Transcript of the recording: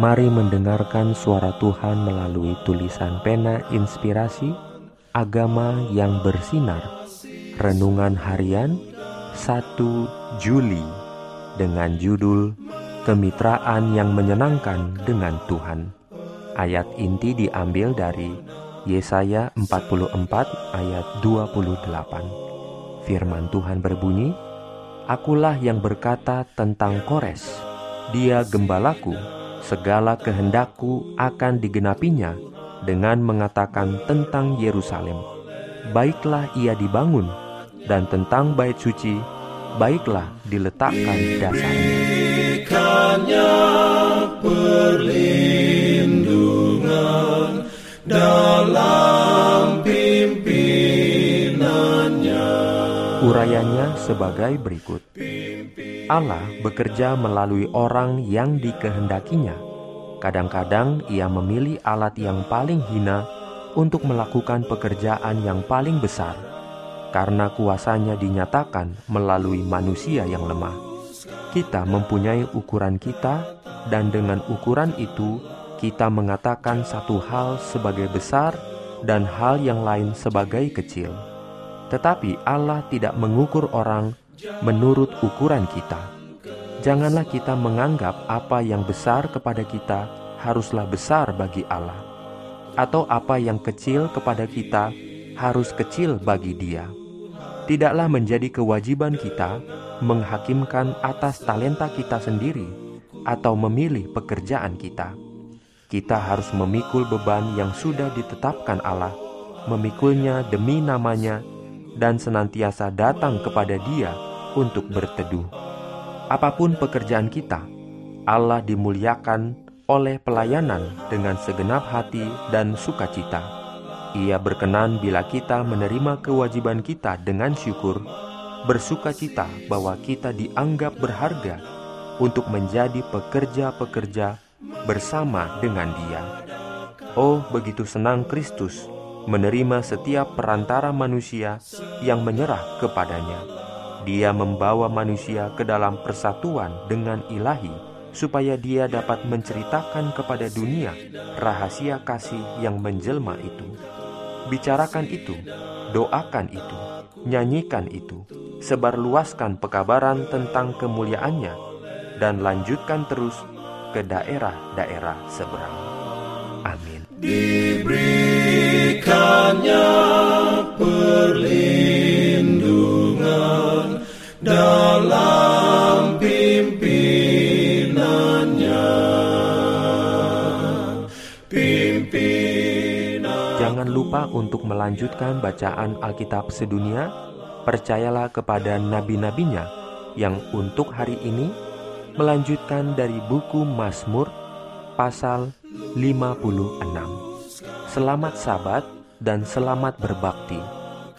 Mari mendengarkan suara Tuhan melalui tulisan pena inspirasi Agama yang bersinar. Renungan harian 1 Juli Dengan judul Kemitraan yang menyenangkan dengan Tuhan. Ayat inti diambil dari Yesaya 44 ayat 28 Firman Tuhan berbunyi Akulah yang berkata tentang Kores Dia gembalaku segala kehendakku akan digenapinya dengan mengatakan tentang Yerusalem, baiklah ia dibangun, dan tentang bait suci, baiklah diletakkan dasarnya. perlindungan dalam pimpinannya. Urayanya sebagai berikut. Allah bekerja melalui orang yang dikehendakinya. Kadang-kadang ia memilih alat yang paling hina untuk melakukan pekerjaan yang paling besar, karena kuasanya dinyatakan melalui manusia yang lemah. Kita mempunyai ukuran kita, dan dengan ukuran itu kita mengatakan satu hal sebagai besar dan hal yang lain sebagai kecil. Tetapi Allah tidak mengukur orang menurut ukuran kita. Janganlah kita menganggap apa yang besar kepada kita haruslah besar bagi Allah, atau apa yang kecil kepada kita harus kecil bagi Dia. Tidaklah menjadi kewajiban kita menghakimkan atas talenta kita sendiri atau memilih pekerjaan kita. Kita harus memikul beban yang sudah ditetapkan Allah, memikulnya demi namanya, dan senantiasa datang kepada Dia untuk berteduh. Apa pun pekerjaan kita, Allah dimuliakan oleh pelayanan dengan segenap hati dan sukacita. Ia berkenan bila kita menerima kewajiban kita dengan syukur, bersukacita bahwa kita dianggap berharga untuk menjadi pekerja-pekerja bersama dengan Dia. Oh, begitu senang Kristus menerima setiap perantara manusia yang menyerah kepadanya dia membawa manusia ke dalam persatuan dengan ilahi, supaya dia dapat menceritakan kepada dunia rahasia kasih yang menjelma itu. Bicarakan itu, doakan itu, nyanyikan itu, sebarluaskan pekabaran tentang kemuliaannya, dan lanjutkan terus ke daerah-daerah seberang. Amin. Dalam pimpinannya. Pimpinan Jangan lupa untuk melanjutkan bacaan Alkitab sedunia. Percayalah kepada nabi-nabinya yang untuk hari ini melanjutkan dari buku Mazmur pasal 56. Selamat sabat dan selamat berbakti.